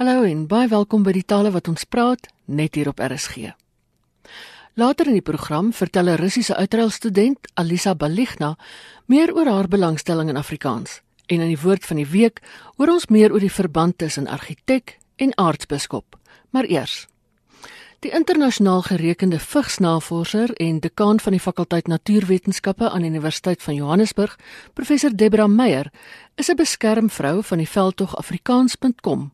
Hallo en baie welkom by die tale wat ons praat net hier op RSG. Later in die program vertel 'n Russiese uitreilstudent, Alisa Balighna, meer oor haar belangstelling in Afrikaans. En in die woord van die week hoor ons meer oor die verband tussen argitek en aartsbiskop. Maar eers Die internasionaal gerekende vigsnavorser en dekaan van die fakulteit Natuurwetenskappe aan die Universiteit van Johannesburg, professor Debra Meyer, is 'n beskermvrou van die veldtog afrikaans.com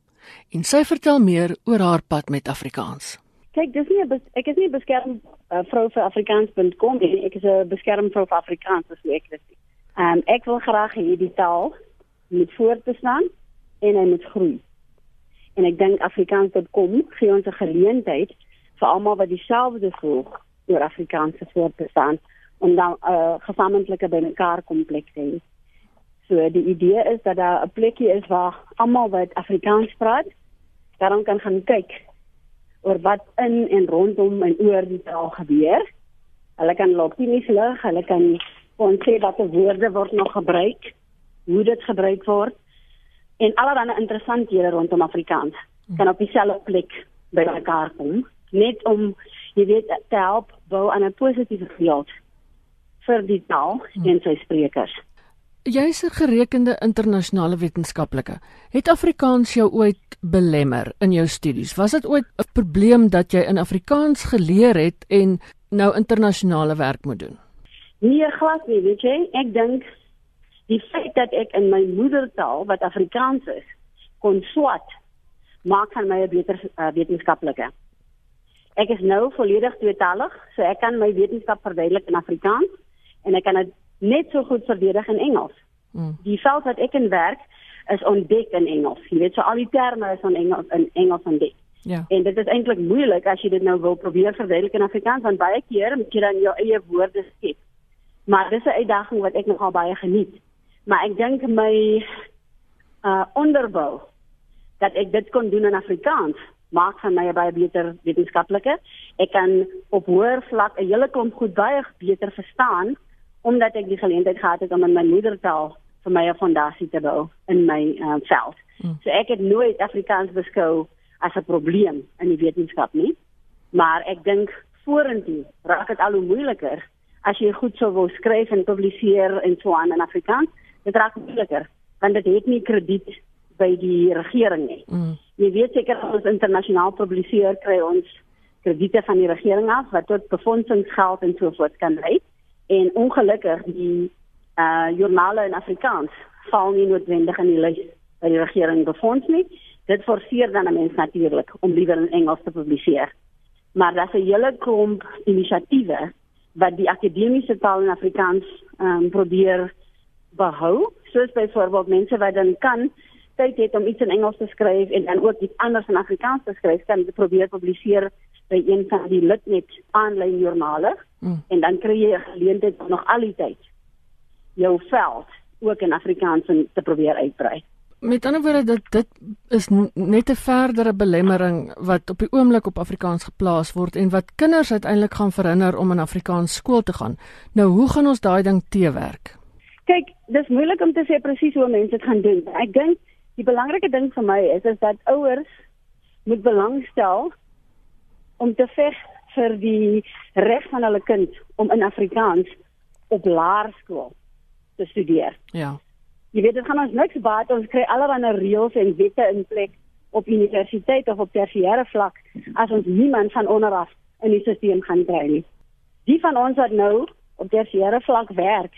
en sy vertel meer oor haar pad met Afrikaans. Kyk, dis nie ek is nie beskerm uh, vrou vir afrikaans.com nie, ek is 'n beskermvrou vir Afrikaans, so ek dit. Ehm ek wil graag hê die taal moet voortbestaan en hy moet groei. En ek dink afrikaans.com gee ons 'n geleentheid vir almal wat dieselfde voel oor Afrikaanse voortbestaan om dan 'n uh, gesamentlike bymekaar kompleks te hê. So die idee is dat daar 'n plekkie is waar almal wat Afrikaans praat, daarom kan gaan kyk oor wat in en rondom en oor die taal gebeur. Hulle kan lopies lig, hulle kan ons sê watter woorde word nog gebruik, hoe dit gebruik word en allerlei interessanthede rondom Afrikaans kan op dieselfde plek by mekaar kom net om jy weet te help bou aan 'n positiewe beeld vir die taal en sy sprekers. Jy's 'n gerekende internasionale wetenskaplike. Het Afrikaans jou ooit belemmer in jou studies? Was dit ooit 'n probleem dat jy in Afrikaans geleer het en nou internasionale werk moet doen? Nee, glad nie, weet jy? Ek dink die feit dat ek in my moedertaal wat Afrikaans is, kon swat maak van my 'n beter uh, wetenskaplike. Ek is nou volledig tweetalig, so ek kan my wetenskap verduidelik in Afrikaans en ek kan dit net so goed verdedig in Engels. Mm. Die veld wat ek in werk is ontdek in Engels. Jy weet so al die terme is in Engels in Engels ontdek. Ja. En dit is eintlik moeilik as jy dit nou wil probeer verduidelik in Afrikaans want baie keer moet jy dan jou eie woorde skep. Maar dis 'n uitdaging wat ek nogal baie geniet. Maar ek dink my uh onderbou dat ek dit kon doen in Afrikaans maak van my baie beter wetenskaplike. Ek kan op hoër vlak 'n hele klomp goed baie beter verstaan omdat ek die geleentheid gehad het om in my moedertaal vir my 'n fondasie te bou in my uh, veld. Hmm. So ek het nooit Afrikaans beskou as 'n probleem in die wetenskap nie. Maar ek dink vorentoe raak dit al hoe moeiliker as jy goed sou wil skryf en publiseer en so aan in Afrikaans. Dit raak moeiliker want dit het nie krediet by die regering nie. Mm. Jy weet seker as ons internasionaal publiseer kry ons krediete van die regering af wat tot befondsingsgeld en so voort kan lei. En ongelukkig die uh joernale in Afrikaans val nie noodwendig in die lys by die regering befonds nie. Dit forceer dan 'n mens natuurlik om liewer in Engels te publiseer. Maar daar's 'n hele klomp inisiatiewe wat die akademiese taal in Afrikaans um, probeer behou, soos byvoorbeeld mense wat dan kan tyd het om iets in Engels te skryf en dan ook iets anders in Afrikaans te skryf, kan jy probeer publiseer by een van die Litnet aanlyn joernale mm. en dan kry jy 'n geleentheid om nog al die tyd jou veld ook in Afrikaans te probeer uitbrei. Met ander woorde dat dit is net 'n verdere belemmering wat op die oomblik op Afrikaans geplaas word en wat kinders uiteindelik gaan verhinder om in Afrikaans skool te gaan. Nou hoe gaan ons daai ding teewerk? Kyk, dis moeilik om te sê presies hoe mense dit gaan doen. Ek dink die belangrike ding vir my is is dat ouers moet belangstel om te veg vir die reg van hulle kind om in Afrikaans op laerskool te studeer. Ja. Jy weet dit gaan ons niks baat ons kry allerlei reëls en wette in plek op universiteit of op tersiêre vlak as ons niemand van onderaf in die stelsel gaan kry nie. Die van ons wat nou op tersiêre vlak werk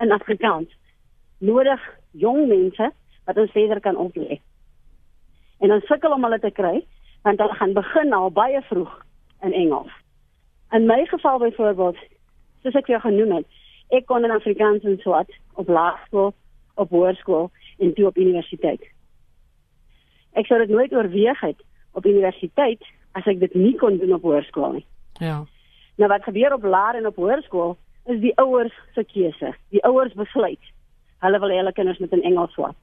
in Afrikaans nodig jong mense wat ons verder kan oplê. En ons sukkel om hulle te kry want hulle gaan begin al baie vroeg in Engels. In my geval byvoorbeeld, soos ek jou genoem het, ek kon in Afrikaans en Swat op laerskool, op hoërskool en toe op universiteit. Ek sou dit nooit oorweeg het op universiteit as ek dit nie kon doen op hoërskool nie. Ja. Nou wat gebeur op laer en op hoërskool is die ouers se keuse. Die ouers besluit. Hulle wil hê hulle kinders moet in Engels swat.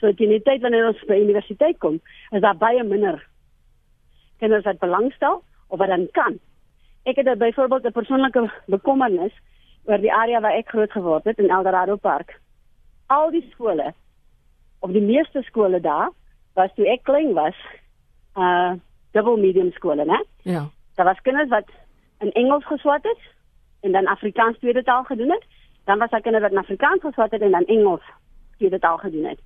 So teen die tyd wanneer ons by universiteit kom, is daar baie minder kinders wat belangstel of wat dan kan. Ek het byvoorbeeld 'n persoonlike bekommernis oor die area waar ek groot geword het in Eldorado Park. Al die skole of die meeste skole daar was toe ek klein was, uh dubbel medium skole, né? Ja. Daar was kinders wat in Engels geswat het en dan Afrikaans tweede taal gedoen het. Dan was daar kinders wat in Afrikaans geswat het en dan Engels tweede taal gedoen het.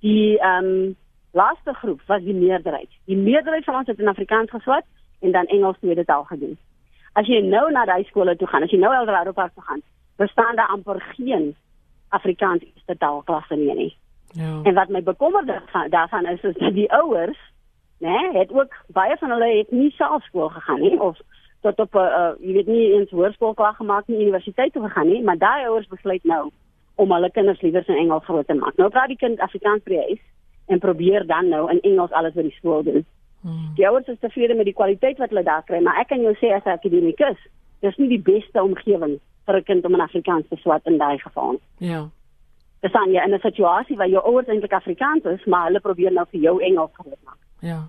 Die ehm um, laaste groep was die meerderheid. Die meerderheid van ons het in Afrikaans geswat en dan Engels tweede taal gedoen. As jy nou na daai skole toe gaan, as jy nou Eldorado Park toe gaan, bestaan daar amper geen Afrikaans eerste taalklasse meer nie. Ja. En wat my bekommer daarvan, is is dat die ouers, né, nee, het ook baie van hulle het nie self skool gegaan nie of tot op 'n uh, uh, jy weet nie eens hoërskool klaar gemaak nie, universiteit toe gegaan nie, maar daai ouers besluit nou om hulle kinders liewer in Engels groot te maak. Nou praat die kind Afrikaans by huis en probeer dan nou in Engels alles by die skool doen. Hmm. Die ouers is tevrede met die kwaliteit wat hulle daar kry, maar ek kan jou sê as 'n akademikus, dis nie die beste omgewing vir 'n kind om in Afrikaans te swat in daai geval. Ja. Dis dan jy in 'n situasie waar jou ouers eintlik Afrikaans is, maar hulle probeer nou vir jou Engels groot maak. Ja.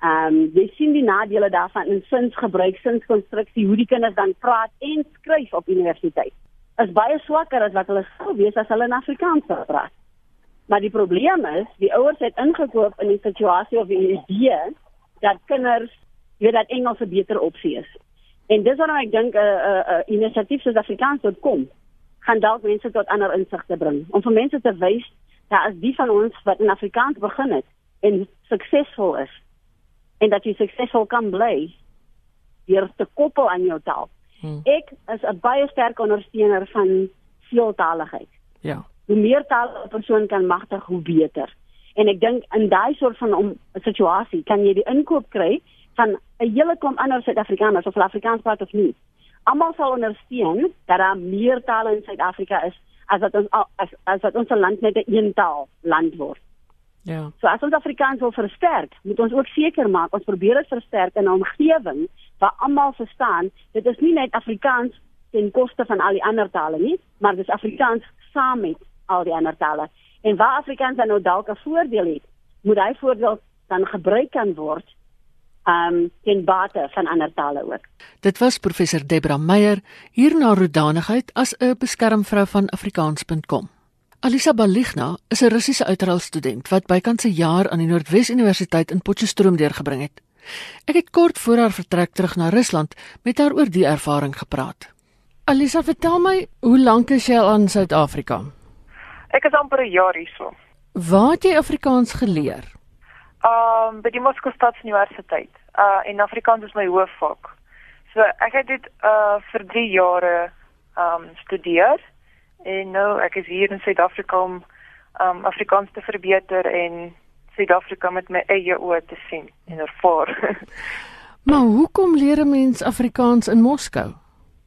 Ehm um, jy sien die nadele daarvan in sinsgebruik, sinskonstruksie, hoe die kinders dan praat en skryf op universiteit. Is baie swakker as wat hulle sou wees as hulle in Afrikaans praat. Maar die probleem is, die ouers het ingekoop in die situasie of die idee dat kinders weet dat Engels 'n beter opsie is. En dis waarom ek dink 'n uh, 'n uh, uh, inisiatief soos Afrikaans.com gaan dalk mense tot ander insigte bring. Om vir mense te wys dat as die van ons wat in Afrikaans begin het en suksesvol is en dat jy suksesvol kan bly deur te koppel aan jou taal. Hmm. Ek is 'n baie sterk ondersteuner van veeltaligheid. Ja. Hoe meer tale 'n persoon kan magtig, hoe beter. En ek dink in daai soort van 'n situasie kan jy die inkoop kry van 'n hele klomp ander Suid-Afrikaners of Afrikaans praat of nie. Almal sal ondersteun dat daar meer tale in Suid-Afrika is as wat ons as, as wat ons land net 'n een taal land word. Ja. So as ons Afrikaans wil versterk, moet ons ook seker maak ons probeer dit versterk in 'n omgewing waar almal verstaan dit is nie net Afrikaans ten koste van al die ander tale nie, maar dis Afrikaans saam met al die ander tale. En waar Afrikaans dan nou dalk 'n voordeel het, moet hy voordeel dan gebruik kan word um ten bate van ander tale ook. Dit was professor Debra Meyer hier na roedanigheid as 'n beskermvrou van afrikaans.com. Alisa Baligna is 'n Russiese uitraalstudent wat bykans 'n jaar aan die Noordwes Universiteit in Potchefstroom deurgebring het. Ek het kort voor haar vertrek terug na Rusland met haar oor die ervaring gepraat. Alisa, vertel my, hoe lank is jy al in Suid-Afrika? Ek is amper 'n jaar hierso. Waar het jy Afrikaans geleer? Um by die Moskou Staatsuniversiteit. Uh en Afrikaans is my hoofvak. So ek het dit uh vir 3 jare um studeer en nou ek is hier in Suid-Afrika om um Afrikaans te verbeter en Suid-Afrika met my eie oë te sien en ervaar. maar hoekom leer 'n mens Afrikaans in Moskou?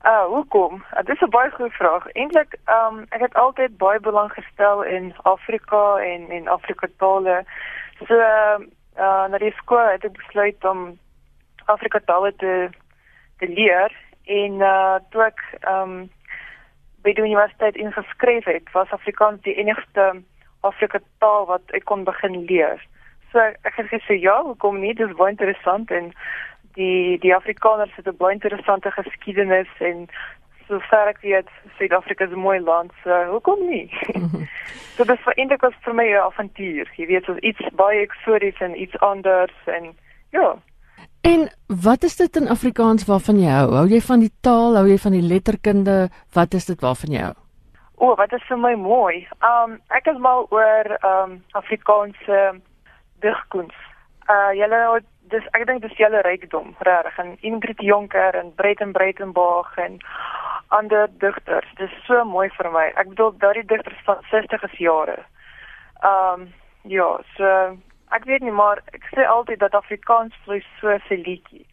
Uh hoekom? Uh, dit is 'n baie goeie vraag. Eintlik um ek het altyd baie belang gestel in Afrika en en Afrika tale. So uh, uh na die skool het ek besluit om Afrika tale te te leer en uh toe ek um by die universiteit ingeskryf het, was Afrikaans die enigste Afrika taal wat ek kon begin leer. So ek het gesê ja, hoekom nie? Dit is baie interessant en die die Afrikaners het 'n baie interessante geskiedenis en so ver ek weet, Suid-Afrika is 'n mooi land, so hoekom nie? so dit was eintlik was vir my 'n avontuur. Jy weet, so iets baie eksoties en iets anders en ja. En wat is dit in Afrikaans waarvan jy hou? Hou jy van die taal, hou jy van die letterkunde? Wat is dit waarvan jy hou? O, oh, wat is vir my mooi. Um ek is mal oor um Afrikaanse digkuns. Uh julle dis ek dink dis julle rykdom, regtig. En Ingrid Jonker en Breiten Breitenberg en ander digters. Dis so mooi vir my. Ek bedoel daardie digters van 60 jare. Um ja, so ek weet nie maar ek sê altyd dat Afrikaans vloei so se liedjie.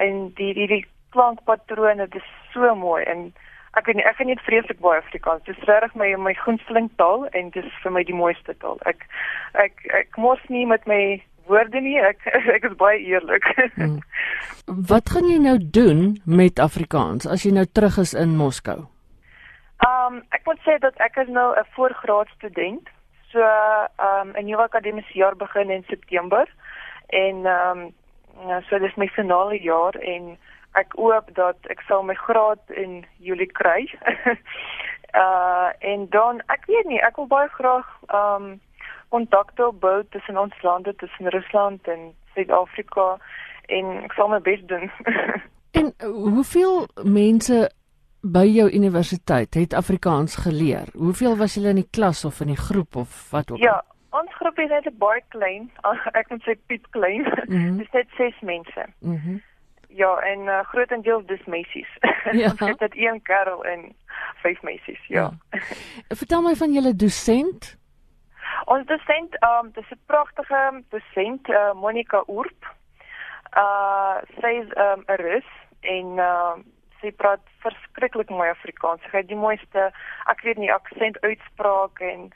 En die die die klankpatrone dis so mooi en ek weet nie ek geniet vreeslik baie Afrikaans. Dis regtig my my gunsteling taal en dis vir my die mooiste taal. Ek ek ek mos nie met my woorde nie. Ek ek is baie eerlik. Hmm. Wat gaan jy nou doen met Afrikaans as jy nou terug is in Moskou? Um ek moet sê dat ek is nou 'n voorgraad student. So um 'n nuwe akademiese jaar begin in September en um so dis my finale jaar en ek hoop dat ek sal my graad in Julie kry. uh en dan ek weet nie, ek wil baie graag um kontakte opbou tussen ons lande, tussen Rusland en Suid-Afrika en ek sal my bes doen. en uh, hoeveel mense by jou universiteit het Afrikaans geleer? Hoeveel was julle in die klas of in die groep of wat ook al? Ja, ons groep is net baie klein. Ek moet sê piep klein. Mm -hmm. Dis net 6 mense. Mhm. Mm ja, en uh, grootendeels dis meisies. Ja. ons het dit een kerel en vyf meisies, ja. ja. Vertel my van julle dosent. Ons dosent, ehm um, dis 'n pragtige dosent, uh, Monica Oorp. Uh sy is ehm, 'n um, Rus en ehm uh, sy praat verskriklik mooi Afrikaans. Sy het die mooiste, ek weet nie aksent uitspraak en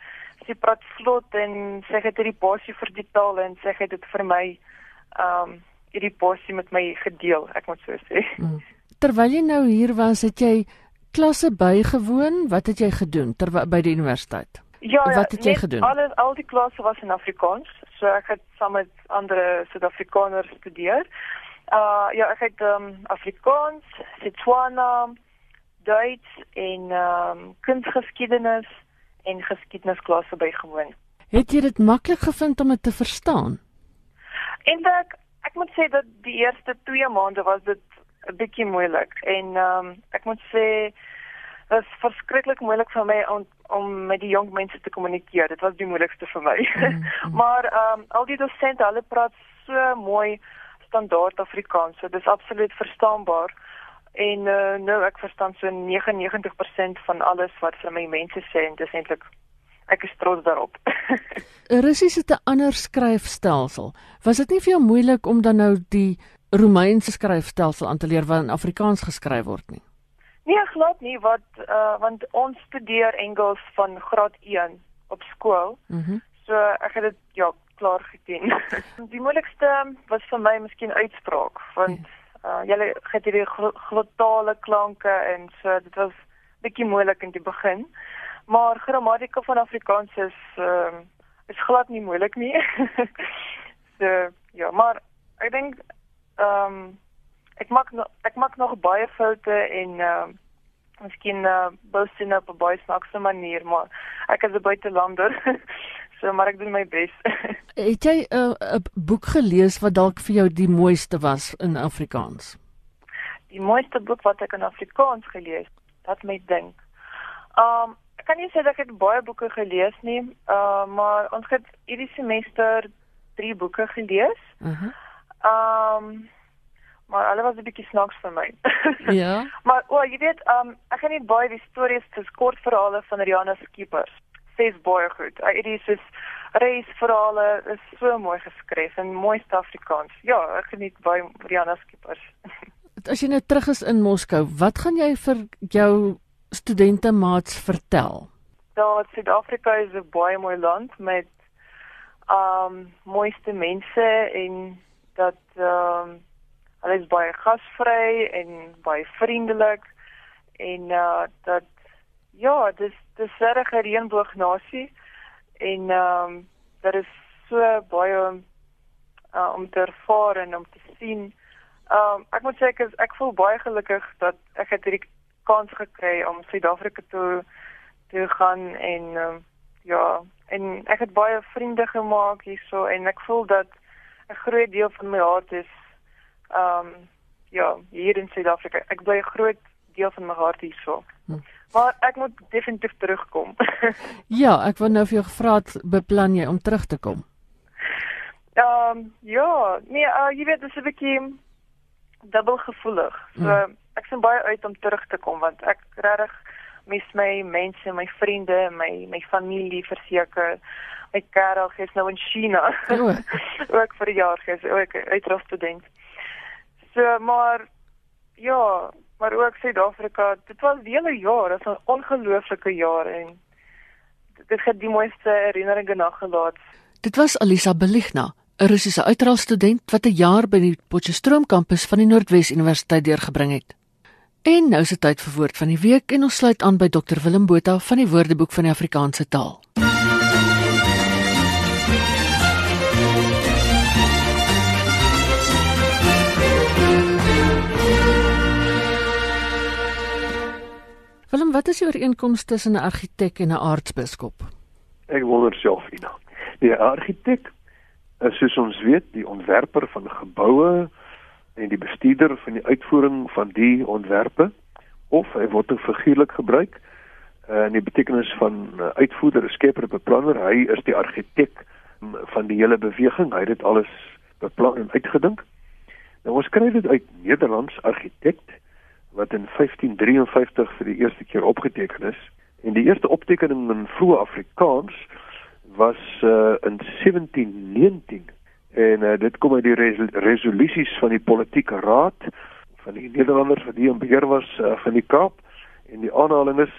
sy praat vlot en sy het hierdie passie vir die taal en sy het dit vir my ehm um, hierdie passie met my gedeel, ek moet so sê. Mm. Terwyl jy nou hier was, het jy klasse bygewoon. Wat het jy gedoen terwyl by die universiteit? Ja, ja, wat het jy gedoen? Alles al die klasse was in Afrikaans. So ek het saam met ander Suid-Afrikaners gestudeer. Uh ja, ek het um, Afrikaans, Setswana, Duits en ehm um, kunstgeskiedenis en geskiedenisklasse bygewoon. Het jy dit maklik gevind om dit te verstaan? Eintlik, ek moet sê dat die eerste 2 maande was dit 'n bietjie moeilik en ehm um, ek moet sê was verskriklik moeilik vir my om om met die jong mense te kommunikeer. Dit was die moeilikste vir my. Mm -hmm. maar ehm um, al die dosente, hulle praat so mooi standaard Afrikaans. So dis absoluut verstaanbaar. En uh, nou ek verstaan so 99% van alles wat vir my mense sê en dis eintlik ek is trots daarop. Russies het 'n ander skryfstelsel. Was dit nie vir jou moeilik om dan nou die Romeinse skryfstelsel aan te leer wat in Afrikaans geskryf word nie. Nee, glad nie, wat uh want ons studeer Engels van graad 1 op skool. Mhm. Mm so ek het dit ja, klaar geken. die moeilikste was vir my miskien uitspraak want uh julle het hierdie glottale klanke en so dit was bietjie moeilik in die begin. Maar grammatika van Afrikaans is ehm uh, is glad nie moeilik nie. so ja, maar ek dink ehm um, ek maak no, ek maak nog baie foute en ehm uh, miskien uh, boos in op 'n baie snaakse manier, maar ek is 'n buitelander. so maar ek doen my bes. Het jy 'n uh, boek gelees wat dalk vir jou die mooiste was in Afrikaans? Die mooiste boek wat ek in Afrikaans gelees, wat my dink. Ehm um, ek kan nie sê dat ek baie boeke gelees nie, uh, maar ons het hierdie semester 3 boeke gelees. Mhm. Uh Ehm um, maar hulle was 'n bietjie snaaks vir my. ja. Maar o, jy weet, um, ek gaan nie baie die stories te kort verhale van Rihanna Skippers. Sy's baie goed. Uh, dit is reisverhale is so mooi geskryf en mooi Afrikaans. Ja, ek geniet baie Rihanna Skippers. As jy nou terug is in Moskou, wat gaan jy vir jou studente maats vertel? Dat Suid-Afrika is 'n baie mooi land met um, mooiste mense en dat ehm um, hulle is baie gasvry en baie vriendelik en uh dat ja, dis dis regtig 'n reënboognasie en ehm um, daar is so baie uh, om te ervaar en om te sien. Ehm um, ek moet sê ek is, ek voel baie gelukkig dat ek het hierdie kans gekry om Suid-Afrika toe te gaan en uh, ja, en ek het baie vriende gemaak hierso en ek voel dat 'n groot deel van my hart is ehm um, ja, hier in Suid-Afrika. Ek bly 'n groot deel van my hart hierso. Hm. Maar ek moet definitief terugkom. ja, ek wou nou vir jou gevra het beplan jy om terug te kom? Ehm um, ja, nee, uh, jy weet dis 'n bietjie dubbelgevoelig. So hm. ek sien baie uit om terug te kom want ek regtig mis my mense, my vriende, my my familie verseker my Karel is nou in China. ook vir 'n jaar gees, ook uitrus student. So maar ja, maar ook Suid-Afrika, dit was hele jaar, dit was 'n ongelooflike jaar en dit het die mooiste herinneringe nagelaat. Dit was Alisa Belichna, 'n Russiese uitraalstudent wat 'n jaar by die Potchefstroom kampus van die Noordwes Universiteit deurgebring het. En nou is dit tyd vir woord van die week en ons sluit aan by Dr Willem Botha van die Woordeboek van die Afrikaanse taal. Willem, wat is die ooreenkoms tussen 'n argitek en 'n aartsbiskop? Ek wonder self, Ina. Die argitek is soos ons weet die ontwerper van geboue en die bestuurder van die uitvoering van die ontwerpe of hy word figuurlik gebruik uh, in die betekenis van uh, uitvoerder, skepper, beplanner. Hy is die argitek um, van die hele beweging. Hy het dit alles beplan en uitgedink. Nou ons kry dit uit Nederlands argitekt wat in 1553 vir die eerste keer opgeteken is. En die eerste optekening in vroeë Afrikaans was uh, in 1719 en uh, dit kom uit die resol resolusies van die politieke raad van die Nederlanders wat hier in beheer was uh, van die Kaap en die aanhaling is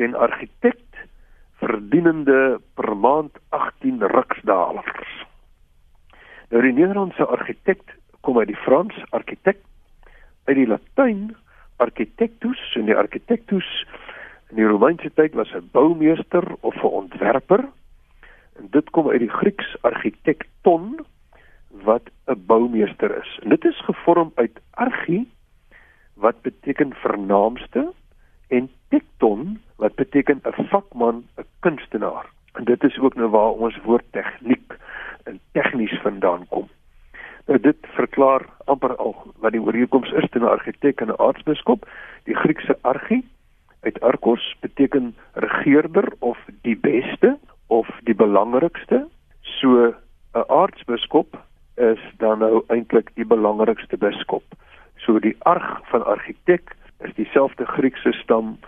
den architect verdienende per maand 18 riksdalers. Nou die Nederlandse architect kom uit die Frans architect uit die Latyn architectus en die architectus in die Romeinse tyd was 'n boumeester of 'n ontwerper en dit kom uit die Grieks architecton wat 'n boumeester is. En dit is gevorm uit archi wat beteken vernaamste en tekton wat beteken 'n vakman, 'n kunstenaar. En dit is ook nou waar ons woord tegniek en tegnies vandaan kom. Nou dit verklaar amper al wat die ooreenkoms is tussen 'n argitek en 'n aartsbiskop. Die Griekse argi uit arkos beteken regeerder of die beste of die belangrikste. So 'n aartsbiskop is dan nou eintlik die belangrikste biskop. So die arg van argitek is dieselfde Griekse stam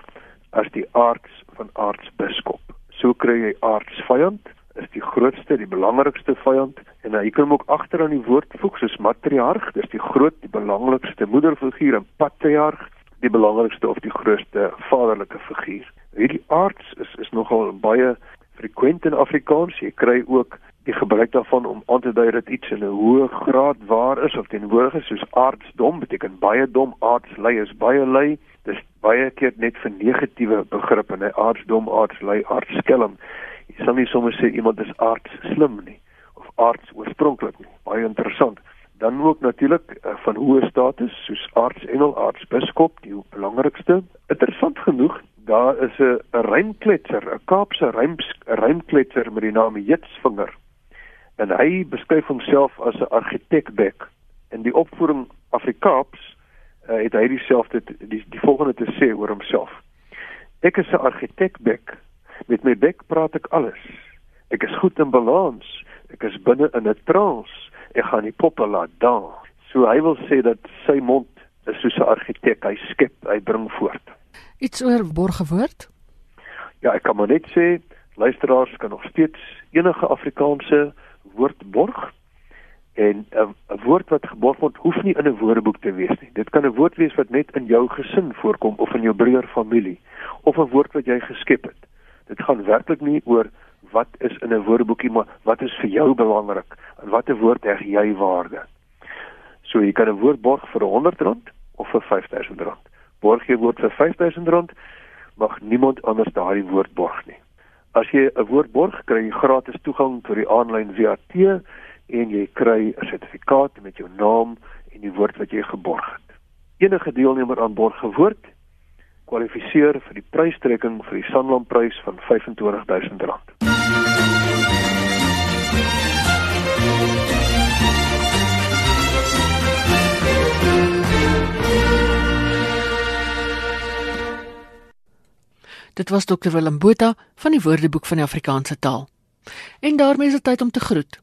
as die aards van aartsbiskop. So kry jy aardsvyand is die grootste, die belangrikste vyand en jy kan hom ook agter aan die woord voeg soos matriarg, dis die groot, die belangrikste moederfiguur en patriarg, die belangrikste of die grootste vaderlike figuur. Hierdie aards is is nogal baie frekwent in Afrikaans. Jy kry ook die gebruik daarvan om aan te dui dat iets in 'n hoë graad waar is of teenwoordig is soos aardsdom beteken baie dom, aardslei is baie lui. Dis baie keer net vir negatiewe begrippe, nee aardsdom, aardslei, aardskelm. Jy sal nie sommer sê iemand is aards slim nie of aards oorspronklik nie. Baie interessant. Dan ook natuurlik uh, van hoë status soos aardsengel, aardsbiskop, die belangrikste. Interessant genoeg, daar is 'n rymkletser, 'n Kaapse rym rymkletser met die naam Jitsvinger en hy beskryf homself as 'n argitekbek in die opvoering Afrikaaps uh, het hy dieselfde die, die volgende te sê oor homself ek is 'n argitekbek met my bek praat ek alles. Ek is goed in balans. Ek is binne in 'n trance. Ek gaan die poppe laat dans so hy wil sê dat sy mond is soos 'n argitek. Hy skep hy bring voort. Iets oor borgewoord ja ek kan maar net sê luisteraars kan nog steeds enige Afrikaanse woord borg. En 'n woord wat geborg word hoef nie in 'n woordeboek te wees nie. Dit kan 'n woord wees wat net in jou gesin voorkom of in jou breër familie of 'n woord wat jy geskep het. Dit gaan werklik nie oor wat is in 'n woordeboekie maar wat is vir jou belangrik en watter woord heg jy waarde. So jy kan 'n woord borg vir R100 of vir R5000. Borg jy woord vir R5000 mag niemand anders daardie woord borg nie. As jy 'n woord borg, kry jy gratis toegang tot die aanlyn VAT en jy kry 'n sertifikaat met jou naam en die woord wat jy geborg het. Enige deelnemer aan borggewoord kwalifiseer vir die prystrekking vir die Sanlamprys van R25000. Dit was Dr Willem Botha van die Woordeboek van die Afrikaanse taal. En daarmee is dit tyd om te groet.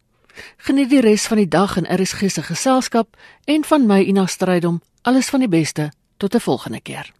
Geniet die res van die dag in RSG se geselskap en van my Ina Strydom. Alles van die beste. Tot 'n volgende keer.